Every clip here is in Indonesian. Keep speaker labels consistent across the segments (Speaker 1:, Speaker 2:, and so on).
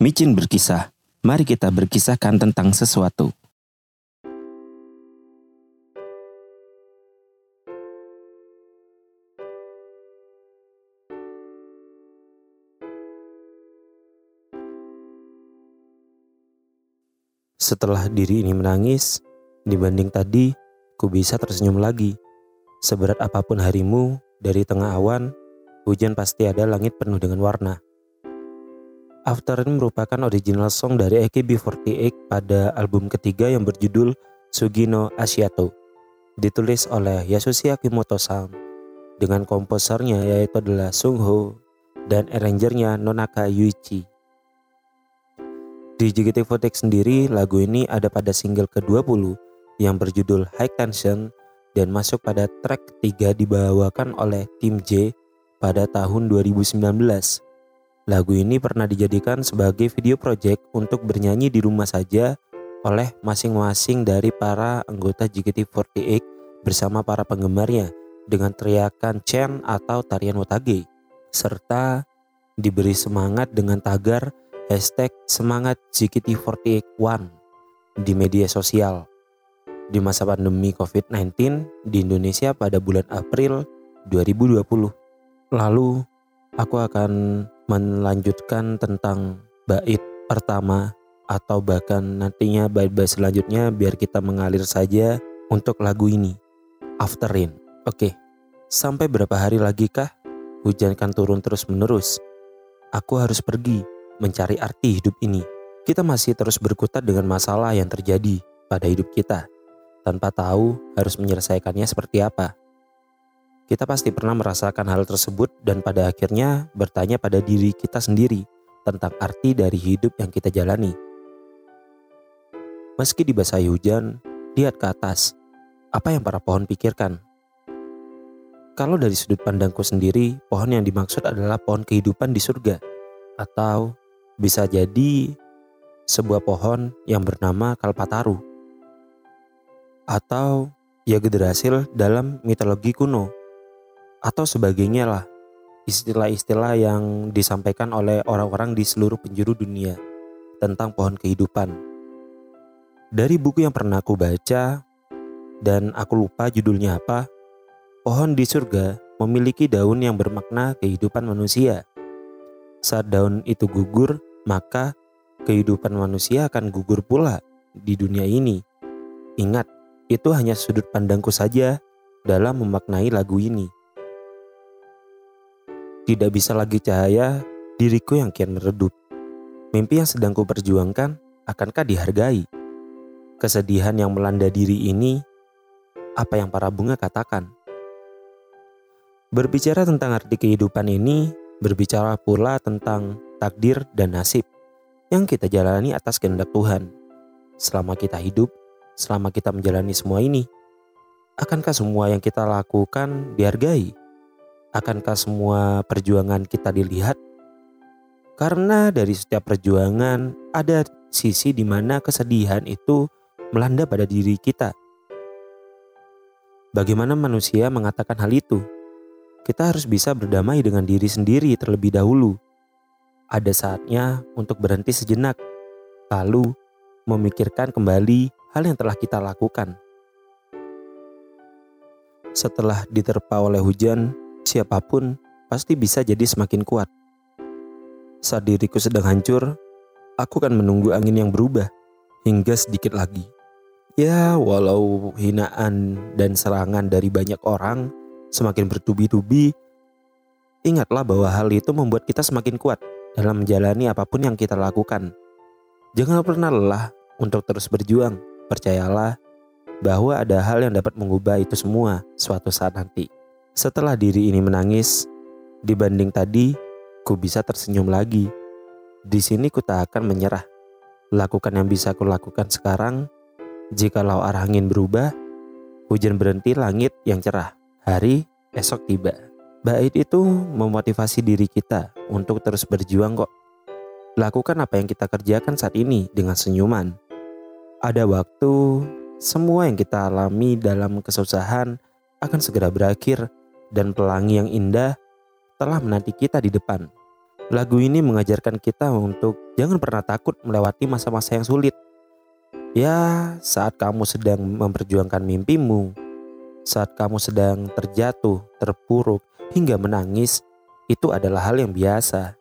Speaker 1: Micin berkisah. Mari kita berkisahkan tentang sesuatu. Setelah diri ini menangis, dibanding tadi, ku bisa tersenyum lagi. Seberat apa pun harimu, dari tengah awan, hujan pasti ada langit penuh dengan warna. After merupakan original song dari AKB48 pada album ketiga yang berjudul Sugino Asiato. Ditulis oleh Yasushi Akimoto-san dengan komposernya yaitu adalah Sung Ho dan arrangernya Nonaka Yuichi. Di JKT48 sendiri, lagu ini ada pada single ke-20 yang berjudul High Tension dan masuk pada track ketiga dibawakan oleh tim J pada tahun 2019. Lagu ini pernah dijadikan sebagai video project untuk bernyanyi di rumah saja oleh masing-masing dari para anggota JKT48 bersama para penggemarnya dengan teriakan Chen atau tarian Wotage serta diberi semangat dengan tagar hashtag semangat JKT48 One di media sosial. Di masa pandemi COVID-19 di Indonesia pada bulan April 2020. Lalu aku akan melanjutkan tentang bait pertama atau bahkan nantinya bait-bait selanjutnya biar kita mengalir saja untuk lagu ini. Afterin. Oke. Sampai berapa hari lagi kah hujan kan turun terus menerus? Aku harus pergi mencari arti hidup ini. Kita masih terus berkutat dengan masalah yang terjadi pada hidup kita, tanpa tahu harus menyelesaikannya seperti apa. Kita pasti pernah merasakan hal tersebut dan pada akhirnya bertanya pada diri kita sendiri tentang arti dari hidup yang kita jalani. Meski dibasahi hujan, lihat ke atas. Apa yang para pohon pikirkan? Kalau dari sudut pandangku sendiri, pohon yang dimaksud adalah pohon kehidupan di surga atau bisa jadi sebuah pohon yang bernama Kalpataru atau Yggdrasil dalam mitologi kuno atau sebagainya lah istilah-istilah yang disampaikan oleh orang-orang di seluruh penjuru dunia tentang pohon kehidupan. Dari buku yang pernah aku baca dan aku lupa judulnya apa, pohon di surga memiliki daun yang bermakna kehidupan manusia. Saat daun itu gugur, maka kehidupan manusia akan gugur pula di dunia ini. Ingat, itu hanya sudut pandangku saja dalam memaknai lagu ini. Tidak bisa lagi cahaya diriku yang kian meredup. Mimpi yang sedang kuperjuangkan akankah dihargai? Kesedihan yang melanda diri ini, apa yang para bunga katakan? Berbicara tentang arti kehidupan ini, berbicara pula tentang takdir, dan nasib yang kita jalani atas kehendak Tuhan. Selama kita hidup, selama kita menjalani semua ini, akankah semua yang kita lakukan dihargai? Akankah semua perjuangan kita dilihat? Karena dari setiap perjuangan ada sisi di mana kesedihan itu melanda pada diri kita. Bagaimana manusia mengatakan hal itu? Kita harus bisa berdamai dengan diri sendiri terlebih dahulu ada saatnya untuk berhenti sejenak, lalu memikirkan kembali hal yang telah kita lakukan. Setelah diterpa oleh hujan, siapa pun pasti bisa jadi semakin kuat. Saat diriku sedang hancur, aku akan menunggu angin yang berubah hingga sedikit lagi. Ya, walau hinaan dan serangan dari banyak orang semakin bertubi-tubi, ingatlah bahwa hal itu membuat kita semakin kuat dalam menjalani apa pun yang kita lakukan. Jangan pernah lelah untuk terus berjuang. Percayalah bahwa ada hal yang dapat mengubah itu semua suatu saat nanti. Setelah diri ini menangis, dibanding tadi, ku bisa tersenyum lagi. Di sini ku tak akan menyerah. Lakukan yang bisa ku lakukan sekarang. Jikalau arah angin berubah, hujan berhenti langit yang cerah. Hari esok tiba. Bait itu memotivasi diri kita untuk terus berjuang kok. Lakukan apa yang kita kerjakan saat ini dengan senyuman. Ada waktu, semua yang kita alami dalam kesusahan akan segera berakhir dan pelangi yang indah telah menanti kita di depan. Lagu ini mengajarkan kita untuk jangan pernah takut melewati masa-masa yang sulit. Ya, saat kamu sedang memperjuangkan mimpimu, saat kamu sedang terjatuh, terpuruk, hingga menangis, itu adalah hal yang biasa.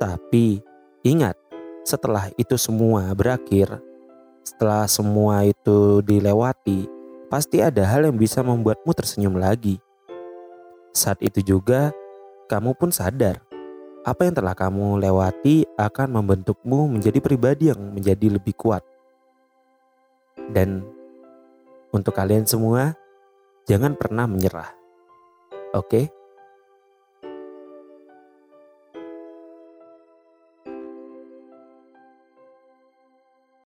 Speaker 1: Tapi ingat, setelah itu semua berakhir, setelah semua itu dilewati, pasti ada hal yang bisa membuatmu tersenyum lagi. Saat itu juga, kamu pun sadar apa yang telah kamu lewati akan membentukmu menjadi pribadi yang menjadi lebih kuat. Dan untuk kalian semua, jangan pernah menyerah. Oke?